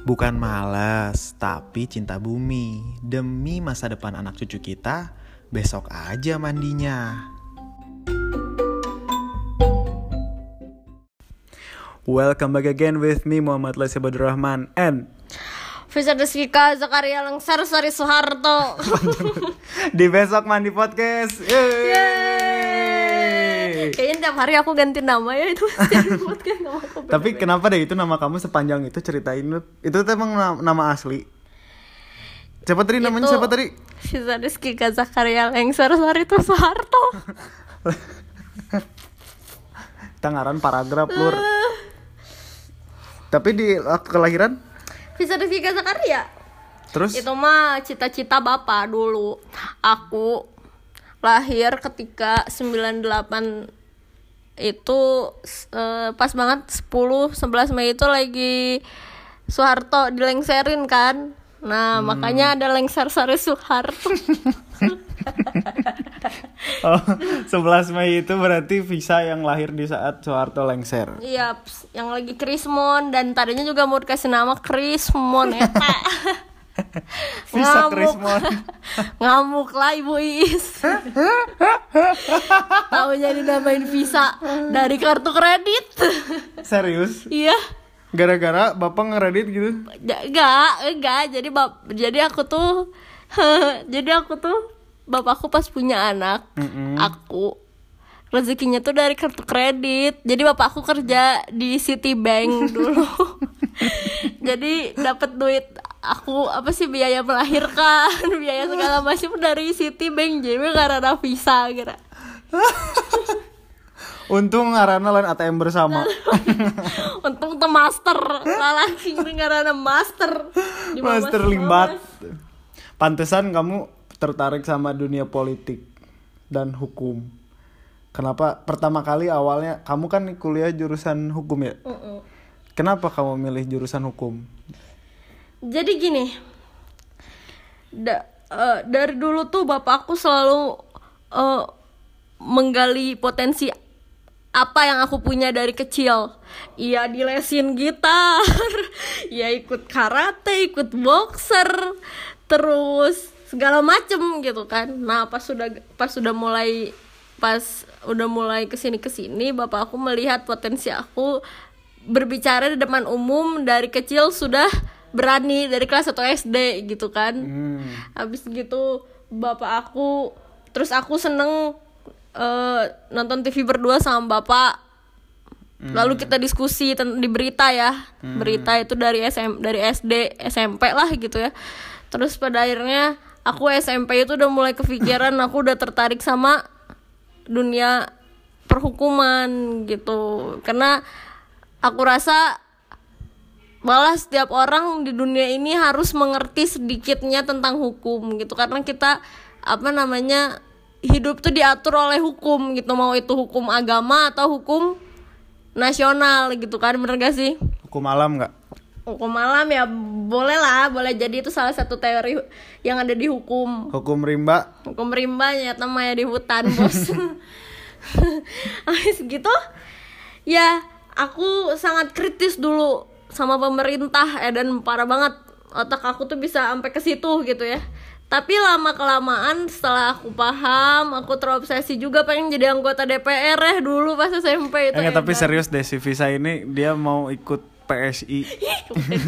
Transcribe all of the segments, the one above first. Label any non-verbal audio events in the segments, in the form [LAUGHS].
Bukan malas, tapi cinta bumi. Demi masa depan anak cucu kita, besok aja mandinya. Welcome back again with me Muhammad Lesi Rahman and Fisar Desvika Zakaria Lengsar Sari Soeharto [LAUGHS] di besok mandi podcast. Yeay. Yeay. Tiap hari aku ganti nama ya itu podcast [LAUGHS] nama aku Tapi kenapa deh itu nama kamu sepanjang itu ceritain. Itu tuh emang na- nama asli. Siapa tadi namanya Itu- siapa tadi? Fisar Desvika Zakaria Lengsar Sari Soeharto [LAUGHS] Kita ngaran paragraf lur. Tapi di waktu kelahiran Fisar Desvika Zakaria terus Itu mah cita-cita bapak dulu Aku lahir ketika 98 itu eh, pas banget 10 11 Mei itu lagi Soeharto dilengserin kan. Nah, makanya ada lengser sari Soeharto. [LAUGHS] oh, 11 Mei itu berarti visa yang lahir di saat Soeharto lengser. Iya, yang lagi Krismon dan tadinya juga mau dikasih nama Krismon eta. [LAUGHS] [LAUGHS] Visa Ngamuk. [LAUGHS] Ngamuk lah Ibu Is. [LAUGHS] Tahu jadi namain visa dari kartu kredit. Serius? Iya. Gara-gara bapak ngeredit gitu? Enggak, enggak. Jadi bap jadi aku tuh jadi aku tuh bapakku pas punya anak, Mm-mm. aku rezekinya tuh dari kartu kredit. Jadi bapakku kerja di Citibank dulu. Jadi dapat duit aku apa sih biaya melahirkan, [LAUGHS] biaya segala macam dari Citibank. Jadi nggak ada visa kira. [LAUGHS] Untung ngarana lain ATM bersama. [LAUGHS] Untung tuh master, lalaki ada master. Di Master mas- Limbat. Pantesan kamu tertarik sama dunia politik dan hukum. Kenapa pertama kali awalnya kamu kan kuliah jurusan hukum ya? Mm-mm. Kenapa kamu milih jurusan hukum? Jadi gini, da- eh, dari dulu tuh bapakku selalu eh, menggali potensi apa yang aku punya dari kecil. Iya dilesin gitar, [LAUGHS] ya ikut karate, ikut boxer, terus segala macem gitu kan. Nah pas sudah pas sudah mulai pas udah mulai ke sini ke sini, bapak aku melihat potensi aku berbicara di depan umum dari kecil sudah berani dari kelas 1 SD gitu kan. Hmm. habis gitu bapak aku terus aku seneng eh, nonton TV berdua sama bapak. Lalu kita diskusi di berita ya. Berita itu dari SM dari SD SMP lah gitu ya. Terus pada akhirnya aku SMP itu udah mulai kepikiran [LAUGHS] aku udah tertarik sama dunia perhukuman gitu. Karena aku rasa malah setiap orang di dunia ini harus mengerti sedikitnya tentang hukum gitu. Karena kita apa namanya hidup tuh diatur oleh hukum gitu. Mau itu hukum agama atau hukum nasional gitu kan bener gak sih? Hukum alam nggak? hukum alam ya boleh lah. Boleh jadi itu salah satu teori yang ada di hukum. Hukum rimba? hukum rimba nyata maya di hutan bos. [LAUGHS] [LAUGHS] Habis gitu ya aku sangat kritis dulu sama pemerintah eh, dan parah banget otak aku tuh bisa sampai ke situ gitu ya tapi lama kelamaan setelah aku paham aku terobsesi juga pengen jadi anggota DPR ya dulu pas SMP itu Enggak, tapi edan. serius deh si Visa ini dia mau ikut PSI.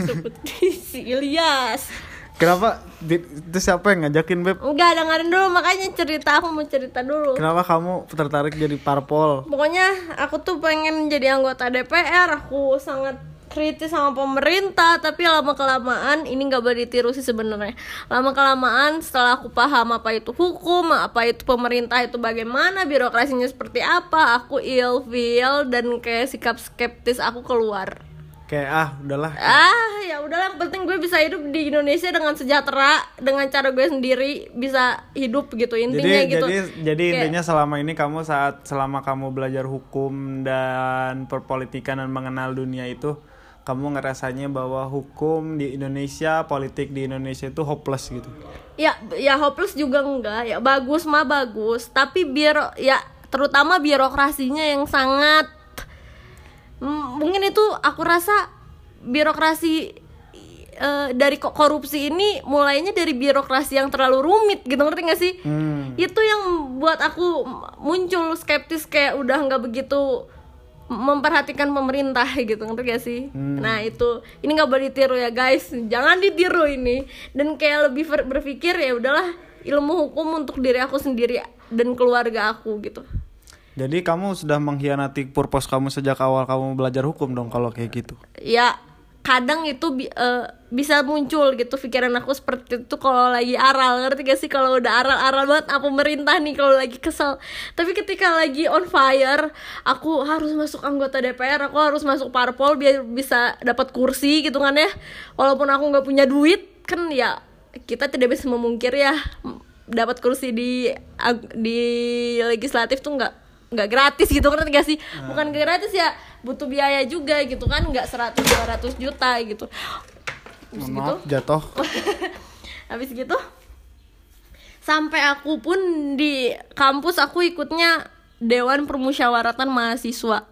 Sebut [LAUGHS] si Ilyas Kenapa? Di- Itu siapa yang ngajakin Beb? enggak dengerin dulu makanya cerita aku mau cerita dulu Kenapa kamu tertarik jadi parpol? Pokoknya aku tuh pengen jadi anggota DPR. Aku sangat kritis sama pemerintah, tapi lama kelamaan ini nggak boleh ditiru sih sebenarnya. Lama kelamaan setelah aku paham apa itu hukum, apa itu pemerintah itu bagaimana, birokrasinya seperti apa, aku ilfeel dan kayak sikap skeptis aku keluar. Kayak ah udahlah. Ah, ya udahlah yang penting gue bisa hidup di Indonesia dengan sejahtera, dengan cara gue sendiri bisa hidup gitu intinya jadi gitu. jadi jadi Kayak- intinya selama ini kamu saat selama kamu belajar hukum dan perpolitikan dan mengenal dunia itu kamu ngerasanya bahwa hukum di Indonesia politik di Indonesia itu hopeless gitu ya ya hopeless juga enggak ya bagus mah bagus tapi biar ya terutama birokrasinya yang sangat mungkin itu aku rasa birokrasi eh, dari ko- korupsi ini mulainya dari birokrasi yang terlalu rumit gitu ngerti gak sih? Hmm. itu yang buat aku muncul skeptis kayak udah nggak begitu memperhatikan pemerintah [LAUGHS] gitu ngerti gak sih? Nah itu. Ini nggak boleh ditiru ya guys. Jangan ditiru ini. Dan kayak lebih ber- berpikir ya udahlah ilmu hukum untuk diri aku sendiri dan keluarga aku gitu Jadi kamu sudah mengkhianati purpose kamu sejak awal kamu belajar hukum dong kalau kayak gitu. ya kadang itu bi- eh, bisa muncul gitu pikiran aku seperti itu kalau lagi aral. Ngerti gak sih? Kalau udah aral-aral banget apa pemerintah nih kalau lagi kesel. Tapi ketika lagi on fire aku harus masuk anggota DPR aku harus masuk parpol biar bisa dapat kursi gitu kan ya. Walaupun aku nggak punya duit kan ya kita tidak bisa memungkir ya dapat kursi di di legislatif tuh nggak nggak gratis gitu ngerti gak sih bukan nggak gratis ya butuh biaya juga gitu kan nggak 100 200 juta gitu Habis gitu Maaf, jatuh. [LAUGHS] habis gitu sampai aku pun di kampus aku ikutnya Dewan Permusyawaratan Mahasiswa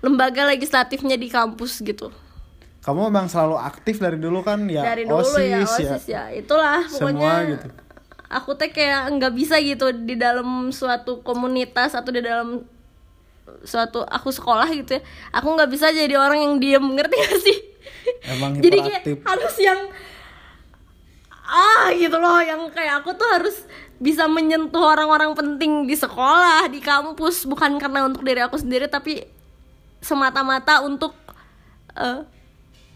lembaga legislatifnya di kampus gitu Kamu memang selalu aktif dari dulu kan ya. dari dulu OSIS, ya osis ya, itulah Semua pokoknya gitu. Aku teh kayak nggak bisa gitu di dalam suatu komunitas atau di dalam suatu aku sekolah gitu ya aku nggak bisa jadi orang yang diem ngerti gak sih? Emang [LAUGHS] jadi kayak harus yang ah gitu loh yang kayak aku tuh harus bisa menyentuh orang-orang penting di sekolah di kampus bukan karena untuk diri aku sendiri tapi semata-mata untuk eh,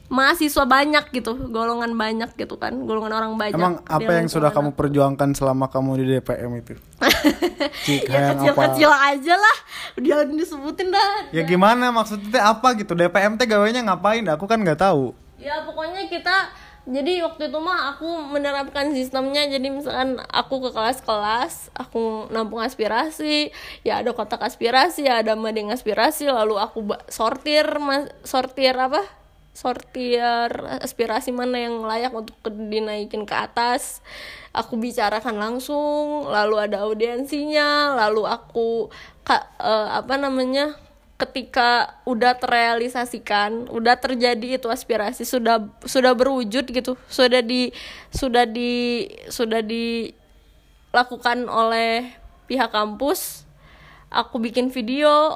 mahasiswa banyak gitu golongan banyak gitu kan golongan orang banyak Emang apa yang sudah kamu perjuangkan selama kamu di DPM itu? [LAUGHS] Ya apa? kecil-kecil aja lah dia disebutin dah Ya gimana maksudnya apa gitu? DPM teh gawainya ngapain? Aku kan nggak tahu. ya pokoknya kita jadi waktu itu mah aku menerapkan sistemnya jadi misalkan aku ke kelas-kelas aku nampung aspirasi ya ada kotak aspirasi ya ada mading aspirasi lalu aku sortir mas sortir apa sortir aspirasi mana yang layak untuk dinaikin ke atas aku bicarakan langsung lalu ada audiensinya lalu aku ka, eh, apa namanya ketika udah terrealisasikan, udah terjadi itu aspirasi sudah sudah berwujud gitu, sudah di sudah di sudah dilakukan oleh pihak kampus, aku bikin video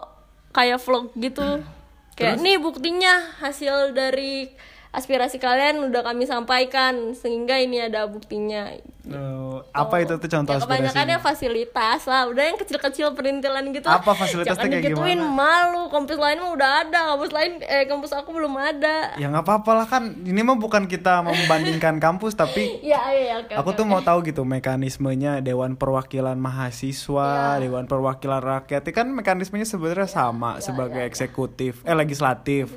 kayak vlog gitu. Kayak nih buktinya hasil dari aspirasi kalian udah kami sampaikan sehingga ini ada buktinya. Eh, apa itu tuh contoh ya aspirasi? kebanyakannya fasilitas lah. Udah yang kecil-kecil perintilan gitu. Apa fasilitasnya jangan kayak digituin malu. Kampus lain mah udah ada. Kampus lain eh kampus aku belum ada. Ya nggak apa-apa lah kan. Ini mah bukan kita membandingkan kampus tapi [LAUGHS] ya iya ya oke aku oke, tuh mau tahu gitu mekanismenya. Dewan Perwakilan Mahasiswa, Iya. Dewan Perwakilan Rakyat. Itu kan mekanismenya sebenarnya sama Iya, sebagai eksekutif, eh legislatif.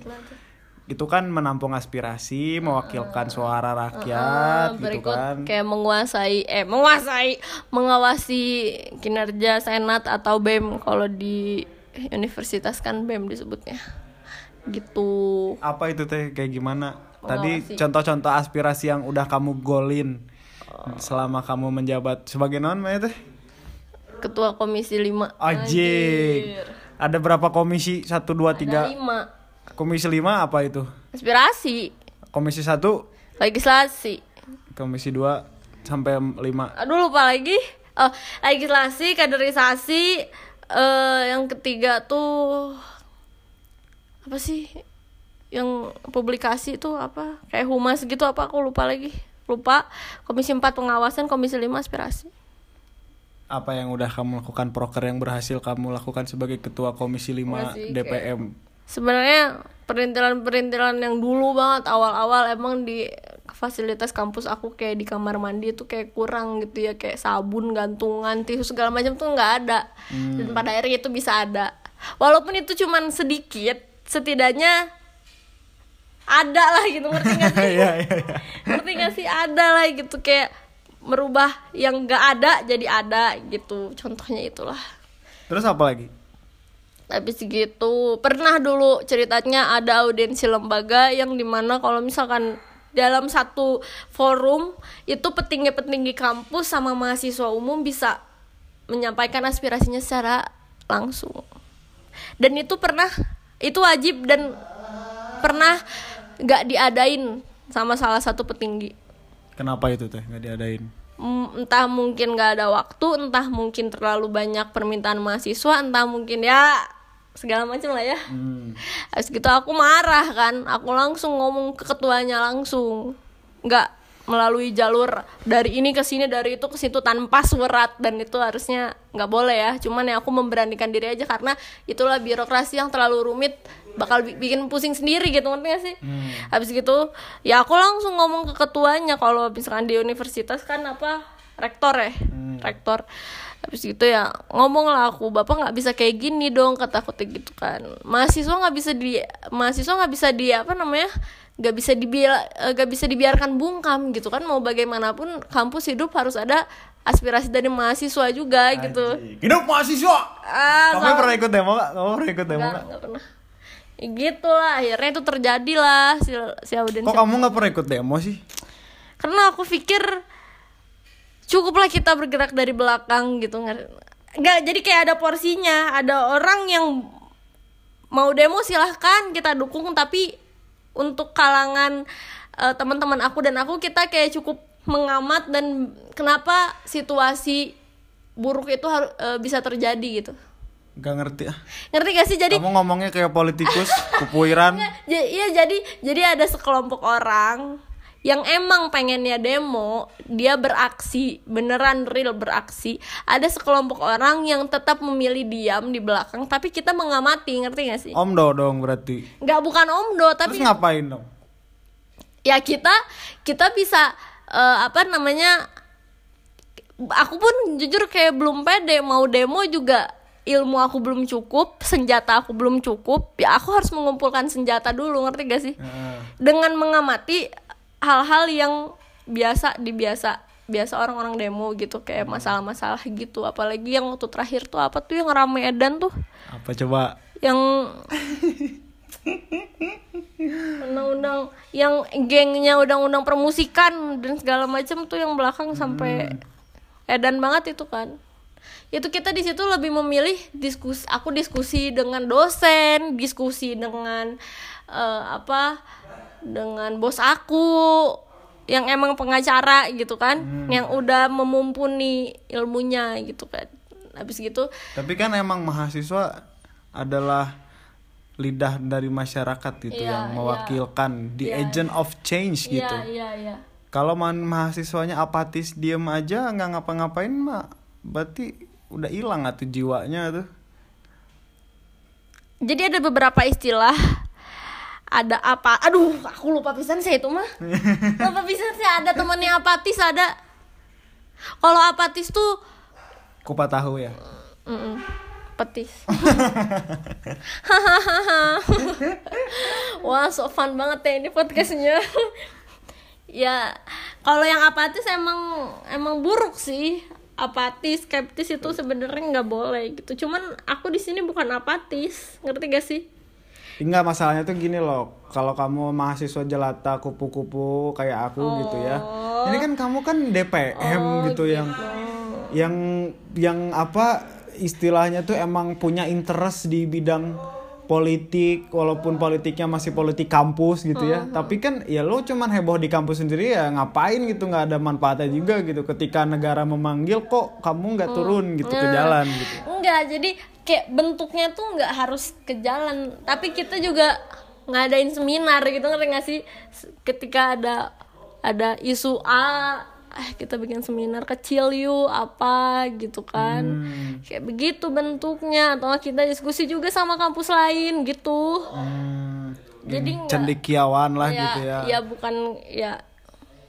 Itu kan menampung aspirasi, mewakilkan suara rakyat gitu berikut kan. kayak menguasai eh menguasai mengawasi kinerja senat atau bem kalau di universitas kan bem disebutnya gitu Apa itu teh kayak gimana? Tadi contoh-contoh aspirasi yang udah kamu golin selama kamu menjabat sebagai non mana teh? ketua komisi 5 Ajik. Ada berapa komisi? 1 2 ada 3. lima Komisi 5 apa itu? aspirasi Komisi 1, legislasi. Komisi 2 sampai 5. aduh lupa lagi. Oh legislasi kaderisasi eh yang ketiga tuh apa sih? Yang publikasi itu apa? Kayak humas gitu apa? Aku lupa lagi. Lupa. Komisi 4 pengawasan komisi 5 aspirasi. Apa yang udah kamu lakukan proker yang berhasil kamu lakukan sebagai ketua komisi 5 Enggak sih, DPM? Sebenarnya perintilan-perintilan yang dulu banget awal-awal emang di fasilitas kampus aku kayak di kamar mandi itu kayak kurang gitu ya kayak sabun gantungan tisu segala macam tuh nggak ada. Dan pada akhirnya itu bisa ada. Walaupun itu cuman sedikit setidaknya ada lah gitu. Ngerti gak sih? [LAUGHS] Iya, iya, iya. ngerti gak sih? Ada lah gitu kayak merubah yang nggak ada jadi ada gitu. Contohnya itulah. Terus apa lagi? Habis gitu pernah dulu ceritanya ada audiensi lembaga yang di mana kalau misalkan dalam satu forum itu petinggi-petinggi kampus sama mahasiswa umum bisa menyampaikan aspirasinya secara langsung. Dan itu pernah itu wajib dan pernah nggak diadain sama salah satu petinggi. Kenapa itu teh nggak diadain? M- entah mungkin nggak ada waktu entah mungkin terlalu banyak permintaan mahasiswa entah mungkin ya segala macam lah ya. Hmm. Habis gitu aku marah kan aku langsung ngomong ke ketuanya langsung. Nggak melalui jalur dari ini ke sini dari itu ke situ tanpa surat dan itu harusnya nggak boleh ya. Cuman ya aku memberanikan diri aja karena itulah birokrasi yang terlalu rumit bakal bi- bikin pusing sendiri gitu ngerti gak sih? Habis gitu ya aku langsung ngomong ke ketuanya kalau misalkan di universitas kan apa rektor ya rektor. Habis gitu ya ngomong lah aku bapak nggak bisa kayak gini dong kata aku gitu kan. Mahasiswa nggak bisa di mahasiswa nggak bisa di apa namanya nggak bisa dibiar nggak bisa dibiarkan bungkam gitu kan. Mau bagaimanapun kampus hidup harus ada aspirasi dari mahasiswa juga gitu. Hidup mahasiswa. ah Kamu pernah ikut demo nggak? Kamu pernah ikut demo nggak pernah gitu lah akhirnya itu terjadi lah si si Auden Kok kamu nggak pernah ikut demo sih? karena aku pikir cukuplah kita bergerak dari belakang gitu nggak jadi kayak ada porsinya. Ada orang yang mau demo silahkan kita dukung tapi untuk kalangan eh, teman-teman aku dan aku kita kayak cukup mengamat dan kenapa situasi buruk itu harus bisa terjadi gitu Gak ngerti ah. ngerti gak sih jadi Kamu ngomongnya kayak politikus, kupuiran. [LAUGHS] Iya jadi jadi ada sekelompok orang yang emang pengennya demo, dia beraksi, beneran real beraksi. Ada sekelompok orang yang tetap memilih diam di belakang, tapi kita mengamati, ngerti gak sih? Omdo dong berarti. Nggak bukan omdo, tapi Terus ngapain dong? ya kita kita bisa eh, apa namanya? Aku pun jujur kayak belum pede mau demo juga ilmu aku belum cukup, senjata aku belum cukup, ya aku harus mengumpulkan senjata dulu, ngerti gak sih? Heeh. dengan mengamati hal-hal yang biasa dibiasa biasa orang-orang demo gitu kayak masalah-masalah gitu apalagi yang waktu terakhir tuh apa tuh yang rame edan tuh Apa coba? yang undang-undang yang gengnya undang-undang permusikan dan segala macam tuh yang belakang sampai edan banget itu kan itu kita di situ lebih memilih diskusi aku diskusi dengan dosen diskusi dengan eh, apa dengan bos aku yang emang pengacara gitu kan yang udah memumpuni ilmunya gitu kan. Habis gitu Tapi kan emang mahasiswa adalah lidah dari masyarakat gitu Iya, yang iya. mewakilkan the agent of change gitu. iya iya. Iya Kalau man mahasiswanya apatis diem aja nggak ngapa-ngapain mah berarti udah hilang atuh jiwanya tuh. Jadi ada beberapa istilah ada apa? Aduh, aku lupa pisan saya itu mah. [LAUGHS] lupa pisan saya ada temannya apatis ada. Kalau apatis tuh Kupat tahu ya. mm-mm, petis. [LAUGHS] [LAUGHS] Wah, so fun banget ya ini podcastnya. ya, kalau yang apatis emang emang buruk sih. Apatis, skeptis itu sebenarnya nggak boleh gitu. Cuman aku di sini bukan apatis, ngerti gak sih? Enggak masalahnya tuh gini loh. Kalau kamu mahasiswa jelata kupu-kupu kayak aku gitu ya. Ini kan kamu kan DPM gitu yang yang yang apa istilahnya tuh emang punya interest di bidang politik walaupun politiknya masih politik kampus gitu ya. Tapi kan ya lo cuman heboh di kampus sendiri ya ngapain gitu nggak ada manfaatnya juga gitu. Ketika negara memanggil kok kamu nggak turun gitu ke jalan gitu? Enggak, jadi kayak bentuknya tuh nggak harus ke jalan, tapi kita juga ngadain seminar gitu ngerti nggak sih? Ketika ada ada isu A, eh kita bikin seminar kecil yuk apa gitu kan. Kayak begitu bentuknya atau kita diskusi juga sama kampus lain gitu. hmm, Jadi nggak- cendekiawan lah ya, gitu ya ya bukan ya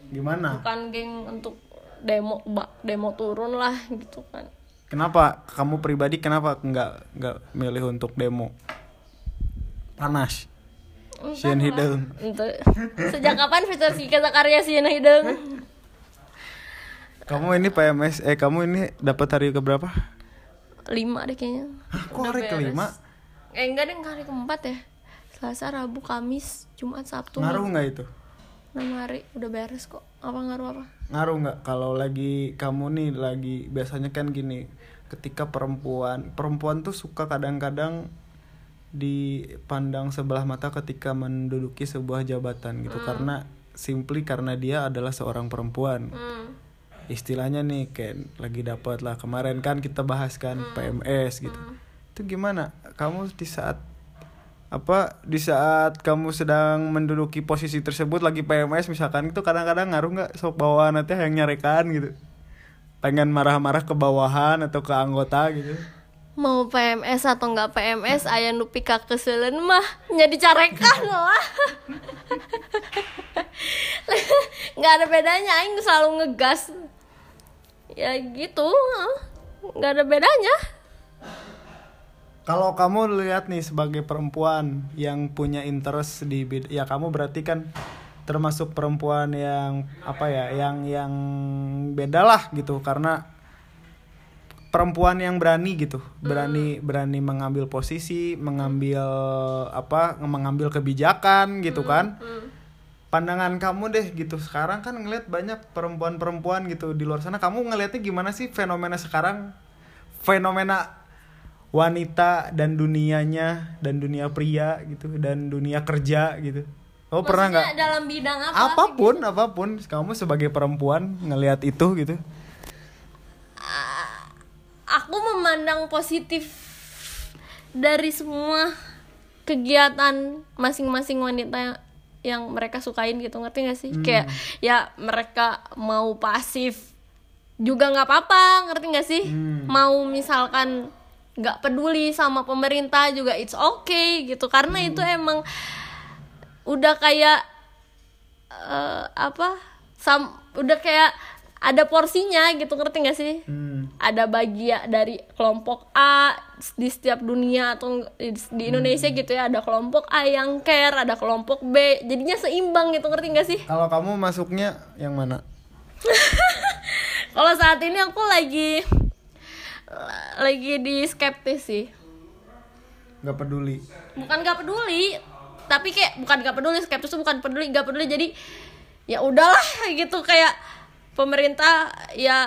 gimana bukan geng untuk demo demo turun lah gitu kan. Kenapa kamu pribadi kenapa nggak nggak milih untuk demo? Panas. Sieun hideung. Untuk sejak kapan Fitur kata karya Siena Hideng? Kamu ini PMS eh kamu ini dapat hari ke berapa? Lima deh kayaknya. Hah, kok hari kelima? Eh enggak deh hari keempat ya. Selasa, Rabu, Kamis, Jumat, Sabtu. Ngaruh nggak itu? Enam hari udah beres kok. Apa ngaruh apa? Ngaruh nggak kalau lagi kamu nih lagi biasanya kan gini, ketika perempuan perempuan tuh suka kadang-kadang dipandang sebelah mata ketika menduduki sebuah jabatan gitu karena simply karena dia adalah seorang perempuan Hmm. Istilahnya nih kayak lagi dapat lah. Kemarin kan kita bahas kan Hmm. PMS gitu. Itu gimana? Kamu di saat apa di saat kamu sedang menduduki posisi tersebut lagi PMS misalkan itu kadang-kadang ngaruh nggak sok bawahan nanti yang nyarekan gitu? Pengen marah-marah ke bawahan atau ke anggota gitu? Mau PMS atau nggak PMS ayah nu pika keselen mah jadi carekan lah. [LAUGHS] Nggak ada bedanya aing selalu ngegas ya gitu nggak ada bedanya. Kalau kamu lihat nih sebagai perempuan yang punya interest di bid- ya kamu berarti kan termasuk perempuan yang apa ya yang yang beda lah gitu. Karena perempuan yang berani gitu. Berani berani mengambil posisi mengambil apa mengambil kebijakan gitu kan pandangan kamu deh gitu. Sekarang kan ngeliat banyak perempuan-perempuan gitu di luar sana. Kamu ngelihatnya gimana sih fenomena sekarang? Fenomena wanita dan dunianya dan dunia pria gitu dan dunia kerja gitu. Oh pernah nggak? Maksudnya dalam bidang apa apa pun apa pun. Kamu sebagai perempuan ngelihat itu gitu. Aku memandang positif dari semua kegiatan masing-masing wanita yang mereka sukain gitu ngerti gak sih? Kayak ya mereka mau pasif juga nggak apa-apa ngerti gak sih? Mau misalkan nggak peduli sama pemerintah juga it's okay gitu karena itu emang udah kayak eh, apa sam udah kayak ada porsinya gitu ngerti gak sih? Hmm. ada bagian dari kelompok A di setiap dunia atau di, di Indonesia gitu ya. Ada kelompok A yang care ada kelompok B. Jadinya seimbang gitu ngerti gak sih? Kalau kamu masuknya yang mana? [LAUGHS] Kalau saat ini aku lagi lagi di skeptis sih. Nggak peduli. Bukan gak peduli tapi kayak bukan gak peduli skeptis tuh bukan peduli gak peduli. Jadi ya udahlah gitu kayak pemerintah ya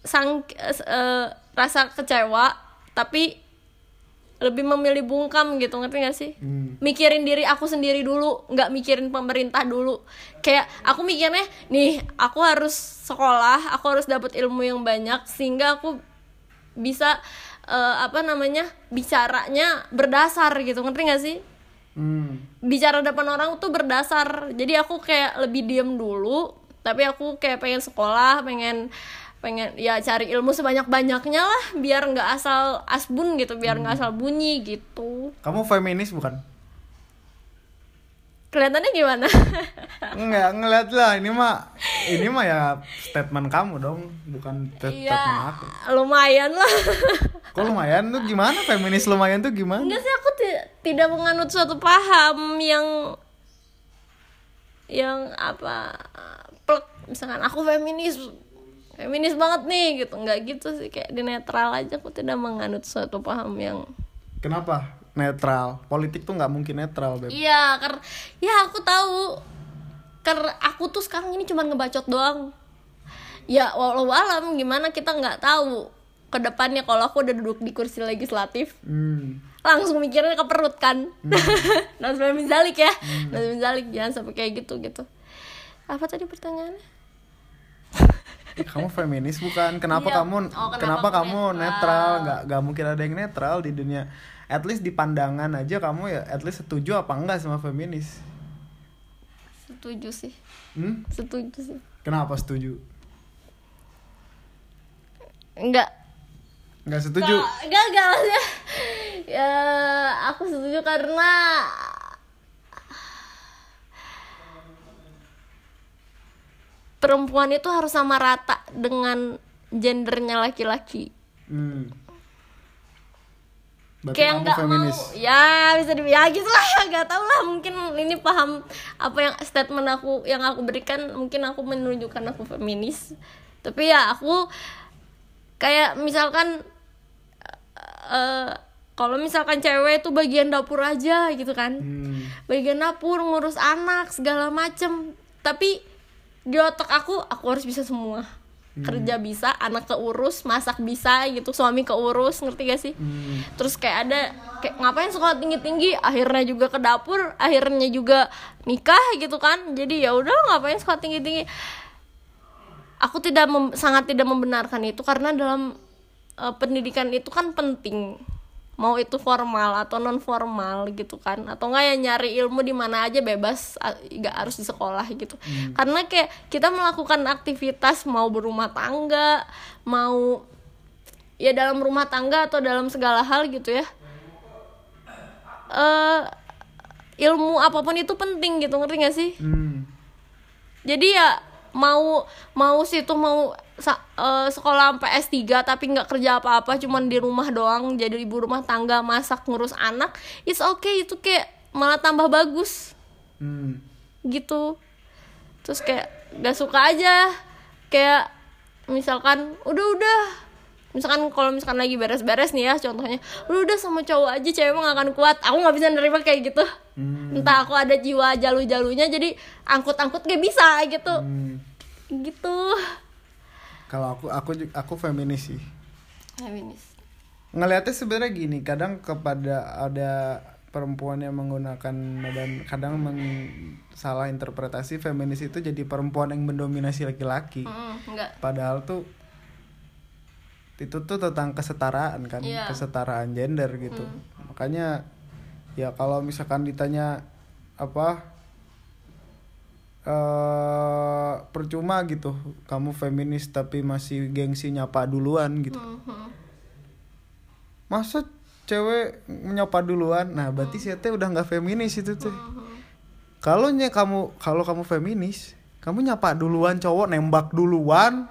sang eh, rasa kecewa tapi lebih memilih bungkam gitu ngerti gak sih Hmm. mikirin diri aku sendiri dulu nggak mikirin pemerintah dulu kayak aku mikirnya nih aku harus sekolah aku harus dapat ilmu yang banyak sehingga aku bisa eh, apa namanya bicaranya berdasar gitu ngerti gak sih Hmm. bicara depan orang tuh berdasar jadi aku kayak lebih diem dulu tapi aku kayak pengen sekolah pengen pengen ya cari ilmu sebanyak banyaknya lah biar nggak asal asbun gitu biar nggak asal bunyi gitu kamu feminis bukan kelihatannya gimana [LAUGHS] Enggak, ngeliat lah ini mah ini mah ya statement kamu dong, bukan sta- statement Iya aku. lumayan lah [LAUGHS] Kok lumayan tuh gimana? Feminis lumayan tuh gimana? enggak sih aku ti- tidak menganut suatu paham yang yang apa misalkan aku feminis feminis banget nih gitu. Nggak gitu sih kayak di netral aja aku tidak menganut suatu paham yang Kenapa? Netral. Politik tuh nggak mungkin netral, Beb. iya karena ya aku tahu. Karena aku tuh sekarang ini cuma ngebacot doang. Ya walau alam gimana kita nggak tahu ke depannya kalau aku udah duduk di kursi legislatif. Hmm. langsung mikirnya ke perut kan? [LAUGHS] Nazmi Mizalik ya. Nazmi Mizalik jangan sampai kayak gitu gitu. Apa tadi pertanyaannya kamu feminis bukan? Kenapa Iya. kamu Oh, kenapa kenapa, kamu netral? netral? Nggak nggak mungkin ada yang netral di dunia. At least di pandangan aja kamu ya at least setuju apa enggak sama feminis? setuju sih Hmm? setuju sih Kenapa setuju? enggak Nggak setuju. enggak enggak maksudnya ya aku setuju karena perempuan itu harus sama rata dengan gendernya laki-laki. Hmm. Berarti kayak nggak mau. Feminis. ya bisa di ya gitu lah [LAUGHS] nggak tahu lah. Mungkin ini paham apa yang statement aku yang aku berikan. Mungkin aku menunjukkan aku feminis. Tapi ya aku kayak misalkan eh kalau misalkan cewek itu bagian dapur aja gitu kan. Hmm. bagian dapur ngurus anak segala macem. Tapi di otak aku aku harus bisa semua. Kerja bisa anak keurus masak bisa gitu suami keurus ngerti gak sih? Hmm. terus kayak ada kayak ngapain sekolah tinggi tinggi akhirnya juga ke dapur akhirnya juga nikah gitu kan. Jadi ya udah ngapain sekolah tinggi tinggi aku tidak mem- sangat tidak membenarkan itu karena dalam eh, pendidikan itu kan penting mau itu formal atau non formal gitu kan? Atau enggak ya nyari ilmu di mana aja bebas nggak harus di sekolah gitu. Karena kayak kita melakukan aktivitas mau berumah tangga mau ya dalam rumah tangga atau dalam segala hal gitu ya. Eh ilmu apa pun itu penting gitu ngerti gak sih? Hmm. jadi ya mau mau situ mau sa- eh, sekolah sampai S3 tapi nggak kerja apa-apa cuman di rumah doang jadi ibu rumah tangga masak ngurus anak it's okay itu kayak malah tambah bagus. Hmm. gitu. Terus kayak gak suka aja. Kayak misalkan udah udah misalkan kalau misalkan lagi beres-beres nih ya contohnya udah udah sama cowok aja cewek mah gak akan kuat aku nggak bisa nerima kayak gitu Hmm. entah aku ada jiwa jalu-jalunya jadi angkut-angkut gak bisa gitu Hmm. gitu Kalau aku aku aku feminis sih. feminis Ngelihatnya sebenarnya gini, kadang kepada ada perempuan yang menggunakan dan kadang men- salah interpretasi feminis itu jadi perempuan yang mendominasi laki-laki. Mm, enggak Padahal tuh itu tuh tentang kesetaraan kan, Iya. kesetaraan gender gitu. Makanya ya kalau misalkan ditanya apa eh percuma gitu, kamu feminis tapi masih gengsi nyapa duluan gitu. Mhm. Masa cewek menyapa duluan? Nah, berarti sih teh udah nggak feminis itu tuh. Kalau nya kamu kalau kamu feminis, kamu nyapa duluan cowok nembak duluan.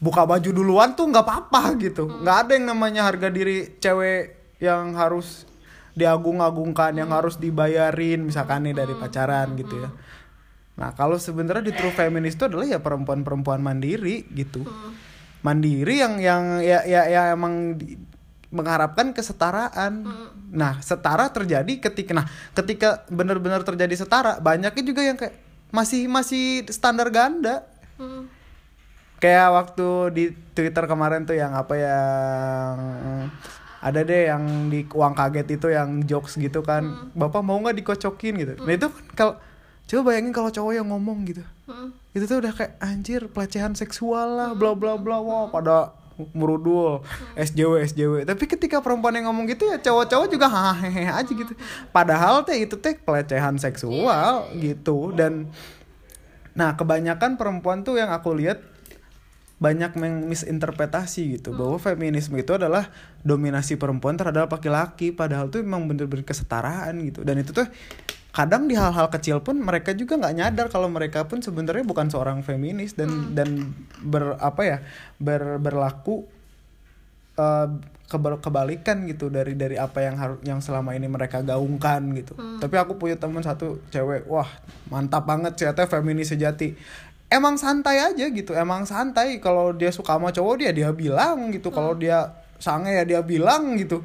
Buka baju duluan tuh nggak apa-apa gitu. nggak ada yang namanya harga diri cewek yang harus diagung-agungkan, yang harus dibayarin misalkan nih dari pacaran gitu ya. Nah, kalau sebenarnya di true feminis itu adalah ya perempuan-perempuan mandiri gitu. Mandiri yang yang ya ya, ya emang di- mengharapkan kesetaraan. Nah, setara terjadi ketika nah, ketika benar-benar terjadi setara, banyaknya juga yang kayak masih masih standar ganda. Hmm. Kayak waktu di Twitter kemarin tuh yang apa yang ada deh yang di uang kaget itu yang jokes gitu kan. Bapak mau nggak dikocokin gitu. Nah, itu kan kalau coba bayangin kalau cowok yang ngomong gitu. Hmm. Itu tuh udah kayak anjir pelecehan seksual lah bla bla bla wah pada merudul SJW SJW tapi ketika perempuan yang ngomong gitu ya cowok-cowok juga hahaha aja gitu padahal teh itu teh pelecehan seksual gitu dan nah kebanyakan perempuan tuh yang aku lihat banyak misinterpretasi gitu bahwa feminisme itu adalah dominasi perempuan terhadap laki-laki padahal tuh memang bener-bener kesetaraan gitu. Dan itu tuh kadang di hal-hal kecil pun mereka juga nggak nyadar kalau mereka pun sebenarnya bukan seorang feminis dan dan ber apa ya ber, berlaku eh, keber- kebalikan gitu dari dari apa yang harus yang selama ini mereka gaungkan gitu. Tapi aku punya teman satu cewek wah mantap banget ternyata feminis sejati emang santai aja gitu emang santai. Kalau dia suka sama cowok dia dia bilang gitu. Kalau dia sange ya dia bilang gitu.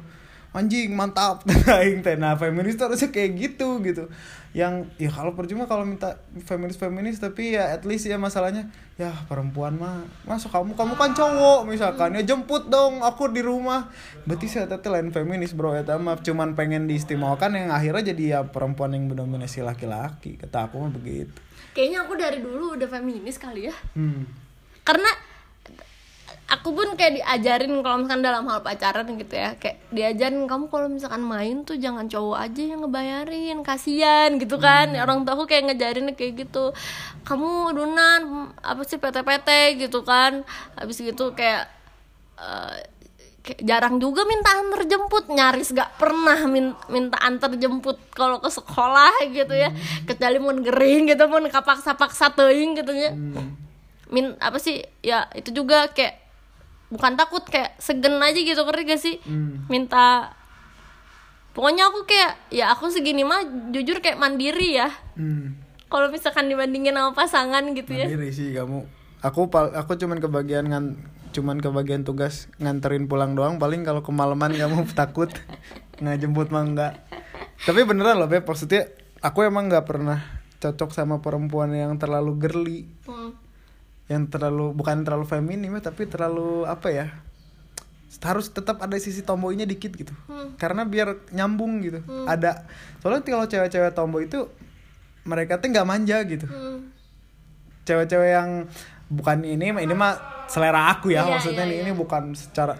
Anjing mantap. [LAUGHS] Aing teh nah feminis tuh harusnya kayak gitu gitu. Yang ya kalau percuma kalau minta feminis feminis tapi ya at least ya masalahnya ya perempuan mah masuk kamu kamu kan cowok misalkan. Ya jemput dong aku di rumah. Berarti saya teteh lain feminis bro ya mah cuman pengen diistimewakan yang akhirnya jadi ya perempuan yang mendominasi laki-laki. Kata aku mah begitu kayaknya aku dari dulu udah feminis kali ya. Hmm. karena aku pun kayak diajarin kalau misalkan dalam hal pacaran gitu ya. Kayak diajarin kamu kalau misalkan main tuh jangan cowok aja yang ngebayarin kasihan gitu kan. Orang tua aku kayak ngejarin kayak gitu. Kamu dunan apa sih PT-PT gitu kan. Habis gitu kayak eh, kayak jarang juga minta antar jemput. Nyaris gak pernah min- minta antar jemput kalau ke sekolah gitu ya. Kecuali mau gering gitu mau kapaksa-paksa teuing gitu ya. Min apa sih ya itu juga kayak bukan takut kayak segen aja gitu ngerti gak sih? Hmm. minta pokoknya aku kayak ya aku segini mah jujur kayak mandiri ya. Hmm. kalau misalkan dibandingin sama pasangan gitu ya. Mandiri sih kamu. Aku pal aku cuman kebagian ngan cuman kebagian tugas nganterin pulang doang paling kalau kemalaman kamu [LAUGHS] takut nggak jemput mah enggak. Tapi beneran loh Beb, maksudnya aku emang nggak pernah cocok sama perempuan yang terlalu girly. Hmm. yang terlalu bukan terlalu feminim ya tapi terlalu apa ya harus tetap ada sisi tomboynya dikit gitu karena biar nyambung gitu ada soalnya kalau cewek-cewek tomboy itu mereka tuh nggak manja gitu Hmm. cewek-cewek yang bukan ini ini mah selera aku ya Iya, maksudnya iya, nih, ini bukan secara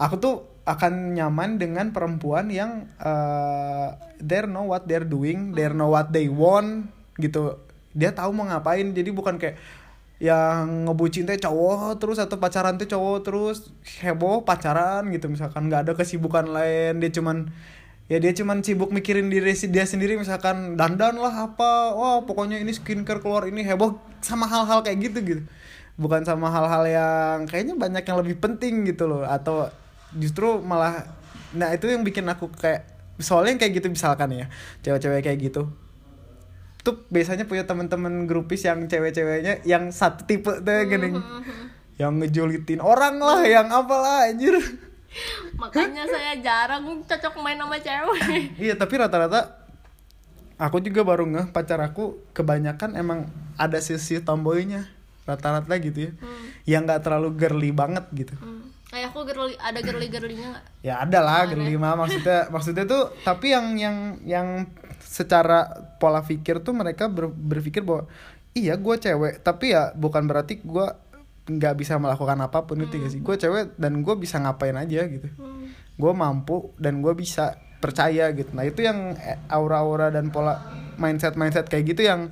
aku tuh akan nyaman dengan perempuan yang uh, they know what they're doing, they know what they want gitu. Dia tahu mau ngapain. Jadi bukan kayak yang ngebucin teh cowok terus atau pacaran teh cowok terus heboh pacaran gitu misalkan nggak ada kesibukan lain dia cuman ya dia cuman sibuk mikirin diri dia sendiri misalkan dandan lah apa wah pokoknya ini skincare keluar ini heboh sama hal-hal kayak gitu gitu. Bukan sama hal-hal yang kayaknya banyak yang lebih penting gitu loh atau justru malah nah itu yang bikin aku kayak soalnya yang kayak gitu misalkan ya cewek-cewek kayak gitu. Tuh biasanya punya teman-teman grupis yang cewek-ceweknya yang satu tipe tuh gini. Yang ngejulitin orang lah yang apalah anjir makanya saya jarang cocok main sama cewek. Iya tapi rata-rata aku juga baru ngeh pacar aku kebanyakan emang ada sisi tomboynya rata-rata gitu ya. Yang nggak terlalu girly banget gitu. Hmm. kayak aku girly ada girly girlynya nggak? Ya ada lah girly mah maksudnya maksudnya tuh tapi yang yang yang secara pola pikir tuh mereka ber- berpikir bahwa iya gue cewek tapi ya bukan berarti gue nggak bisa melakukan apa pun itu gak sih? Gue cewek dan gue bisa ngapain aja gitu. Gue mampu dan gue bisa percaya gitu. Nah itu yang eh, aura-aura dan pola mindset mindset kayak gitu yang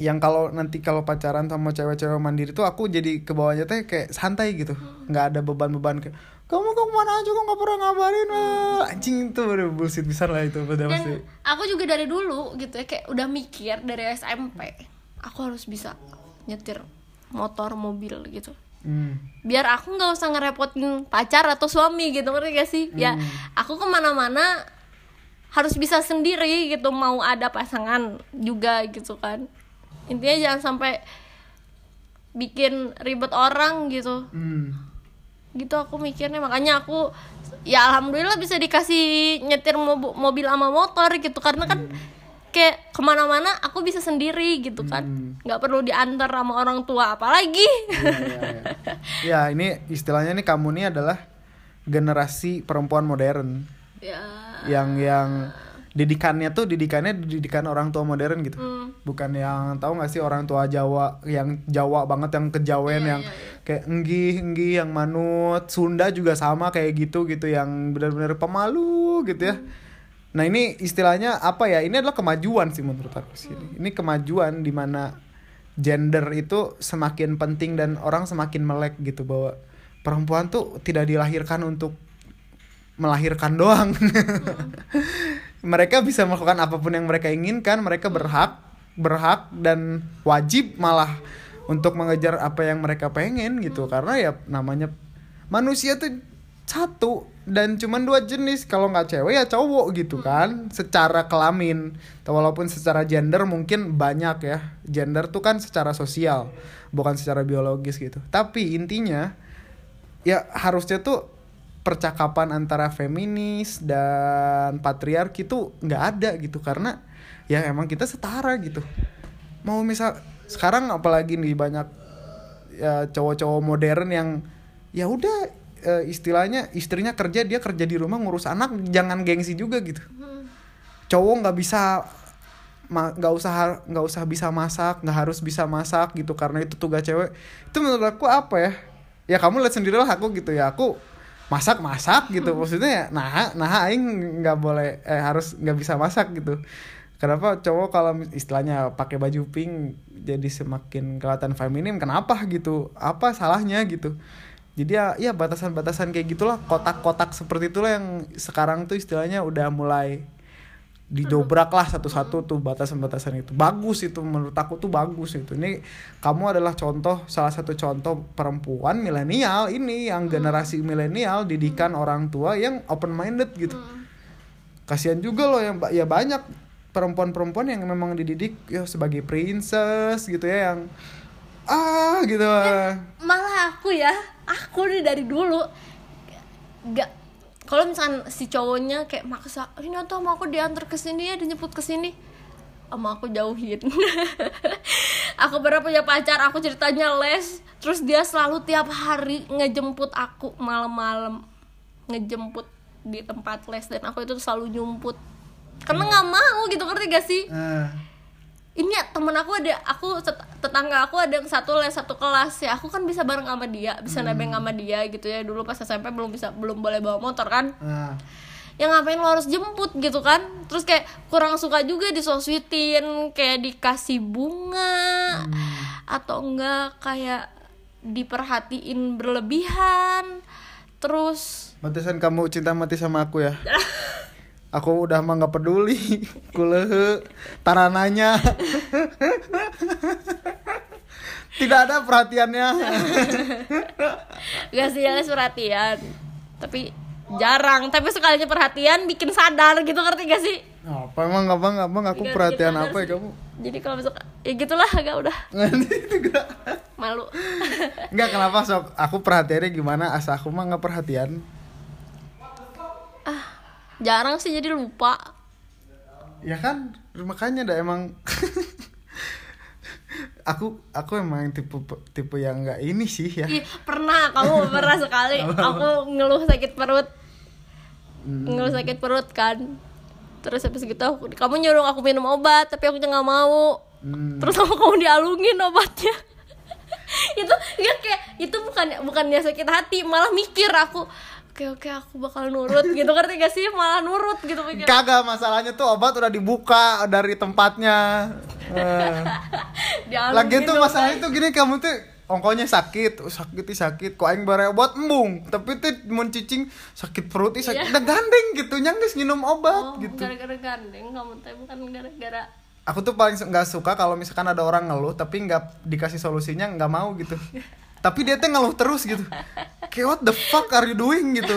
yang kalau nanti kalau pacaran sama cewek-cewek mandiri tuh aku jadi ke bawahnya teh kayak santai gitu. Nggak ada beban-beban kayak kamu kok mana aja? Kok nggak pernah ngabarin? Wah anjing itu udah bullshit besar lah itu pada pasti dan aku juga dari dulu gitu ya kayak udah mikir dari SMP aku harus bisa nyetir motor mobil gitu. Hmm. biar aku nggak usah ngerepotin pacar atau suami gitu ngerti gak sih? Ya aku ke mana-mana harus bisa sendiri gitu mau ada pasangan juga gitu kan. Intinya jangan sampai bikin ribet orang gitu. Hmm. gitu aku mikirnya makanya aku ya alhamdulillah bisa dikasih nyetir mob- mobil sama motor gitu karena kan kayak ke mana-mana aku bisa sendiri gitu kan. Nggak perlu diantar sama orang tua apalagi. Ya, ya, ya. ya ini istilahnya nih kamu nih adalah generasi perempuan modern. Ya. Yang yang didikannya tuh didikannya didikan orang tua modern gitu. Hmm, bukan yang tahu nggak sih orang tua Jawa yang Jawa banget yang kejawen Iya, yang kayak enggih enggih yang manut. Sunda juga sama kayak gitu gitu. Yang benar-benar pemalu gitu ya nah ini istilahnya apa ya? Ini adalah kemajuan sih menurut aku sih. Ini kemajuan di mana gender itu semakin penting dan orang semakin melek gitu bahwa perempuan tuh tidak dilahirkan untuk melahirkan doang. [LAUGHS] Mereka bisa melakukan apa pun yang mereka inginkan mereka berhak berhak dan wajib malah untuk mengejar apa yang mereka pengen gitu. Karena ya namanya manusia tuh satu dan cuman dua jenis. Kalau nggak cewek ya cowok gitu kan. Secara kelamin. Walaupun secara gender mungkin banyak ya. Gender tuh kan secara sosial bukan secara biologis gitu. Tapi intinya ya harusnya tuh percakapan antara feminis dan patriarki tuh nggak ada gitu. Karena ya emang kita setara gitu. Mau misal sekarang apalagi nih banyak ya cowok-cowok modern yang ya udah eh, istilahnya istrinya kerja dia kerja di rumah ngurus anak jangan gengsi juga gitu. Cowok nggak bisa nggak usah nggak usah bisa masak nggak harus bisa masak gitu karena itu tugas cewek. Itu menurut aku apa ya? Ya kamu lihat sendiri lah aku gitu ya aku masak masak gitu. [LAUGHS] Maksudnya ya nah nah aing nggak boleh eh harus nggak bisa masak gitu. Kenapa cowok kalau istilahnya pakai baju pink jadi semakin kelihatan feminim kenapa gitu? Apa salahnya gitu jadi ya ya batasan-batasan kayak gitulah kotak-kotak seperti itulah yang sekarang tuh istilahnya udah mulai didobrak lah satu-satu tuh batasan-batasan itu. Bagus itu menurut aku tuh bagus itu. Ini kamu adalah contoh salah satu contoh perempuan milenial ini yang generasi milenial didikan orang tua yang open minded gitu kasihan juga loh yang ya banyak perempuan-perempuan yang memang dididik ya sebagai princess gitu ya yang ah gitu. Malah aku ya aku nih dari dulu nggak kalau misalkan si cowoknya kayak maksa ini tuh mau aku diantar ke sini ya dijemput ke sini. Sama aku jauhin. [LAUGHS] Aku pernah punya pacar aku ceritanya les terus dia selalu tiap hari ngejemput aku malam-malam. Ngejemput di tempat les dan aku itu selalu nyumput. Karena nggak mau gitu ngerti gak sih? Ah. Ini ya temen aku ada aku tet- tetangga aku ada yang satu les satu kelas ya. Aku kan bisa bareng sama dia bisa nebeng sama dia gitu ya. Dulu pas SMP belum bisa belum boleh bawa motor kan. Ah. ya ngapain lo harus jemput gitu kan? Terus kayak kurang suka juga disoswitin kayak dikasih bunga atau enggak kayak diperhatiin berlebihan. Terus Pantesan kamu cinta mati sama aku ya. [LAUGHS] Aku udah mah nggak peduli. [LAUGHS] Kulehe tarananya. [LAUGHS] Tidak ada perhatiannya. gak sih ya perhatian tapi jarang tapi sekalinya perhatian bikin sadar gitu ngerti gak sih apa emang abang abang aku Nggak perhatian apa ya kamu? jadi kalau besok ya gitulah agak udah [LAUGHS] Itu enggak. malu Enggak kenapa sok aku perhatiannya gimana asa aku mah nggak perhatian. Jarang sih jadi lupa. Ya kan? Makanya dah emang. Aku aku emang tipe tipe yang nggak ini sih ya. Ih, pernah. Kamu pernah sekali. [LAUGHS] Aku ngeluh sakit perut. Ngeluh sakit perut kan. Terus habis gitu aku, kamu nyuruh aku minum obat tapi aku nggak mau. Hmm. terus sama kamu dialungin obatnya. [LAUGHS] Itu ya kayak itu bukan bukannya sakit hati malah mikir aku oke oke aku bakal nurut gitu ngerti gak sih malah nurut gitu mikir Kagak masalahnya tuh obat udah dibuka dari tempatnya. Eh. Lagi tuh obat. masalahnya tuh gini kamu tuh ongkonya sakit, oh, sakit sakit, kok aing bare obat embung, tapi tuh mau cicing sakit perut sakit, Iya. udah gandeng gitu, nyang geus minum obat oh, gitu. gara-gara gandeng kamu teh bukan gara-gara Aku tuh paling nggak suka kalau misalkan ada orang ngeluh tapi nggak dikasih solusinya nggak mau gitu. [LAUGHS] tapi dia tuh ngeluh terus gitu. Kayak what the fuck are you doing gitu.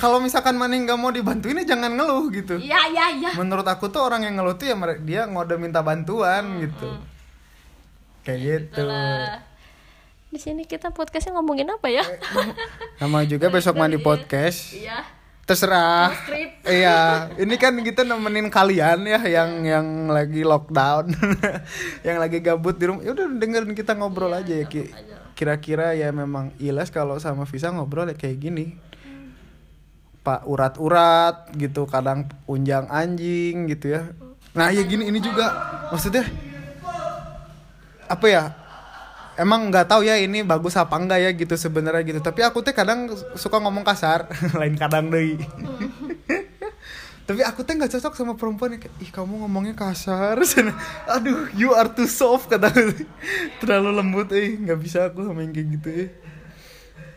kalau misalkan mana nggak mau dibantuin ya jangan ngeluh gitu. iya iya iya menurut aku tuh orang yang ngeluh tuh ya dia ngode minta bantuan gitu kayak gitu Itulah. di sini kita podcastnya ngomongin apa ya nama juga besok mandi podcast iya terserah. Skrip. [LAUGHS] iya. Ini kan kita nemenin kalian ya yang yang lagi lockdown. [LAUGHS] Yang lagi gabut di rumah. Ya udah dengerin kita ngobrol aja ya Ki. kira-kira ya memang ilas kalau sama Visa ngobrol ya kayak gini. Pak urat-urat gitu kadang unjang anjing gitu ya. Nah ya gini ini juga. Maksudnya apa ya emang nggak tahu ya ini bagus apa enggak ya gitu sebenarnya gitu. Tapi aku tuh kadang suka ngomong kasar. [LAUGHS] Lain kadang deh. [LAUGHS] Tapi aku tuh nggak cocok sama perempuan yang kayak ih kamu ngomongnya kasar. [LAUGHS] Aduh you are too soft kata terlalu lembut eh nggak bisa aku sama yang kayak gitu ya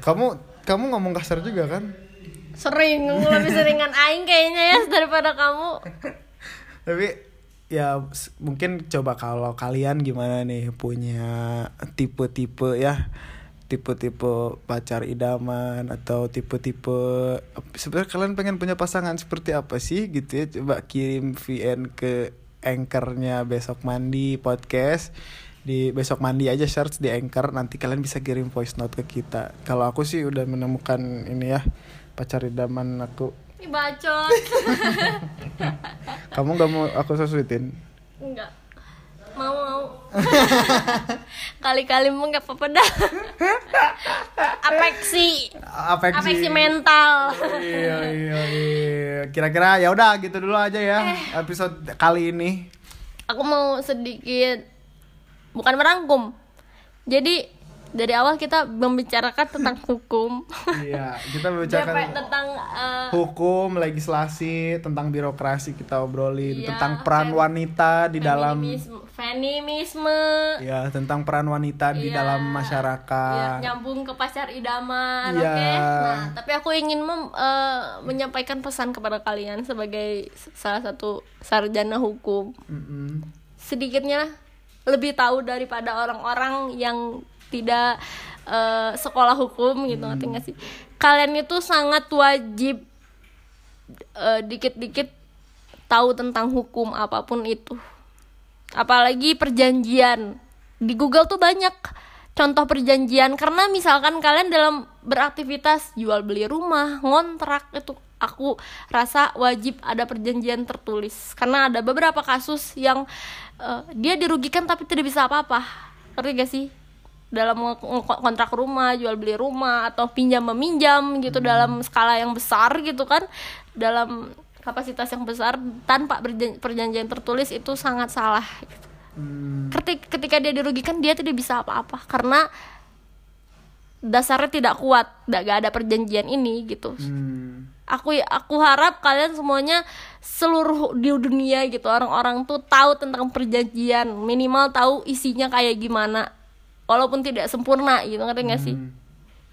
kamu kamu ngomong kasar juga kan? Sering lebih seringan aing kayaknya ya daripada kamu. Tapi ya mungkin coba kalau kalian gimana nih punya tipe-tipe ya tipe-tipe pacar idaman atau tipe-tipe sebenarnya kalian pengen punya pasangan seperti apa sih gitu ya? Coba kirim VN ke anchornya besok mandi podcast. Di besok mandi aja search di anchor nanti kalian bisa kirim voice note ke kita. Kalau aku sih udah menemukan ini ya pacar idaman aku Ih, bacot. [LAUGHS] Kamu gak mau aku sesuitin enggak mau mau. [LAUGHS] Kali-kali mah nggak apa-apa dah. [LAUGHS] Apeksi. Afeksi. apeksi mental. Iya iya iya. Kira-kira ya udah gitu dulu aja ya episode kali ini. Aku mau sedikit bukan merangkum. Jadi dari awal kita membicarakan tentang hukum iya kita membicarakan tentang eh, hukum legislasi tentang birokrasi kita obrolin Iya, tentang peran fem- wanita di dalam feminisme, feminisme ya tentang peran wanita di Iya. dalam ya, masyarakat nyambung ke pacar idaman Iya. oke nah tapi aku ingin mem- eh, menyampaikan pesan kepada kalian sebagai salah satu sarjana hukum Mm-mm. sedikitnya lebih tahu daripada orang-orang yang tidak eh, sekolah hukum gitu ngerti nggak sih? Kalian itu sangat wajib eh, dikit-dikit tahu tentang hukum apa pun itu. Apalagi perjanjian. Di Google tuh banyak contoh perjanjian. Karena misalkan kalian dalam beraktivitas jual beli rumah ngontrak itu aku rasa wajib ada perjanjian tertulis. Karena ada beberapa kasus yang uh, dia dirugikan tapi tidak bisa apa-apa. Ngerti gak sih dalam kontrak rumah jual beli rumah atau pinjam meminjam gitu hmm. dalam skala yang besar gitu kan dalam kapasitas yang besar tanpa perjanjian tertulis itu sangat salah gitu. hmm. ketika ketika dia dirugikan dia tidak bisa apa-apa karena dasarnya tidak kuat gak ada perjanjian ini gitu hmm. aku aku harap kalian semuanya seluruh di dunia gitu orang-orang tuh tahu tentang perjanjian minimal tahu isinya kayak gimana walaupun tidak sempurna gitu ngerti gak sih? Hmm.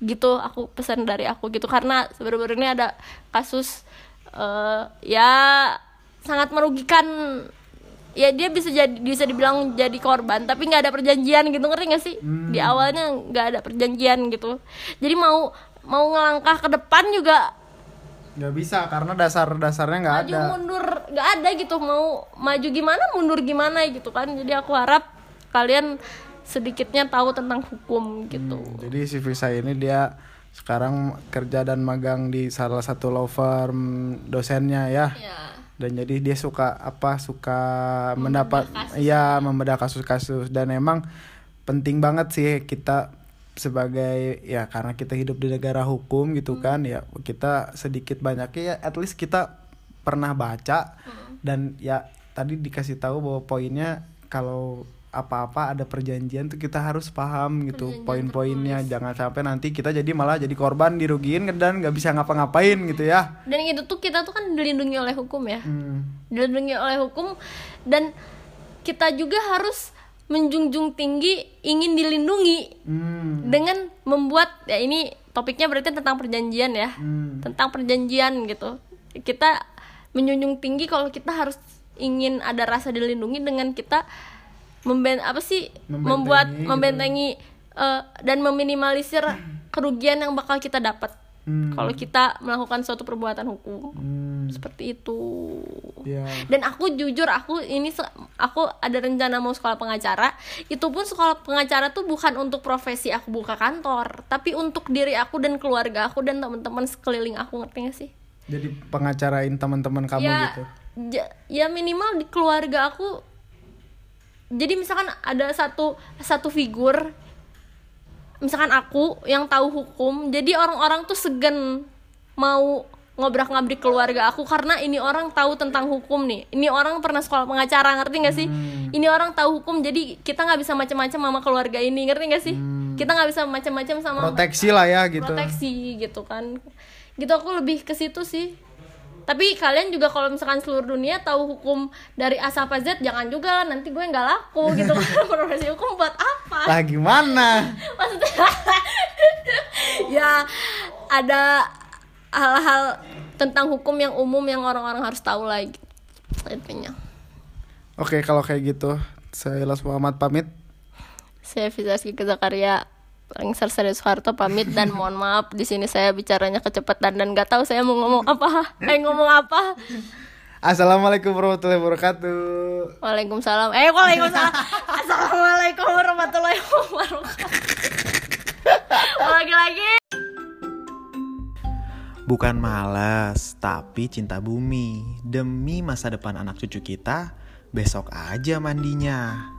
gitu aku pesan dari aku gitu. Karena sebenarnya ini ada kasus uh, ya sangat merugikan. Ya dia bisa jadi bisa dibilang jadi korban tapi nggak ada perjanjian gitu ngerti gak sih? Hmm. di awalnya nggak ada perjanjian gitu. Jadi mau mau ngelangkah ke depan juga nggak bisa karena dasar dasarnya nggak ada. maju mundur nggak ada gitu. Mau maju gimana mundur gimana gitu kan. Jadi aku harap kalian sedikitnya tahu tentang hukum gitu. Hmm, jadi si Visa ini dia sekarang kerja dan magang di salah satu law firm dosennya ya, ya dan jadi dia suka apa suka mendapat ya membedah kasus-kasus. Dan emang penting banget sih kita sebagai ya karena kita hidup di negara hukum gitu hmm. kan ya kita sedikit banyak ya at least kita pernah baca. Hmm. dan ya tadi dikasih tahu bahwa poinnya kalau apa-apa ada perjanjian tuh kita harus paham gitu poin-poinnya jangan sampai nanti kita jadi malah jadi korban dirugiin dan nggak bisa ngapa-ngapain gitu ya dan itu tuh kita tuh kan dilindungi oleh hukum ya hmm. dilindungi oleh hukum dan kita juga harus menjunjung tinggi ingin dilindungi hmm. dengan membuat ya ini topiknya berarti tentang perjanjian ya hmm. tentang perjanjian gitu kita menjunjung tinggi kalau kita harus ingin ada rasa dilindungi dengan kita memben apa sih membentengi, membuat gitu. membentengi uh, dan meminimalisir [CLEARS THROAT] kerugian yang bakal kita dapat hmm. kalau kita melakukan suatu perbuatan hukum hmm. seperti itu yeah. dan aku jujur aku ini aku ada rencana mau sekolah pengacara itu pun sekolah pengacara tuh bukan untuk profesi aku buka kantor tapi untuk diri aku dan keluarga aku dan teman-teman sekeliling aku ngerti gak sih jadi pengacarain teman-teman kamu ya, gitu ya, ya minimal di keluarga aku jadi misalkan ada satu satu figur misalkan aku yang tahu hukum jadi orang-orang tuh segan mau ngobrak ngabrik keluarga aku karena ini orang tahu tentang hukum nih. Ini orang pernah sekolah pengacara ngerti gak sih? Hmm. ini orang tahu hukum jadi kita nggak bisa macam-macam sama keluarga ini ngerti gak sih? Hmm. kita nggak bisa macam-macam sama proteksi lah ya gitu. Proteksi gitu kan. Gitu aku lebih ke situ sih tapi kalian juga kalau misalkan seluruh dunia tahu hukum dari A sampai Z jangan juga. Lah nanti gue nggak laku [LAUGHS] gitu kan. Profesi hukum buat apa? Lah gimana? [LAUGHS] Maksudnya [LAUGHS] ya ada hal-hal tentang hukum yang umum yang orang-orang harus tahu lagi intinya. Oke kalau kayak gitu saya Las Muhammad pamit. Saya Fizaski Zakaria Lengser Sari Soeharto pamit dan mohon maaf di sini saya bicaranya kecepatan dan nggak tahu saya mau ngomong apa. Eh ngomong apa? Assalamualaikum warahmatullahi wabarakatuh. Waalaikumsalam. Eh waalaikumsalam. Assalamualaikum warahmatullahi wabarakatuh. Lagi-lagi. Bukan malas, tapi cinta bumi. Demi masa depan anak cucu kita, besok aja mandinya.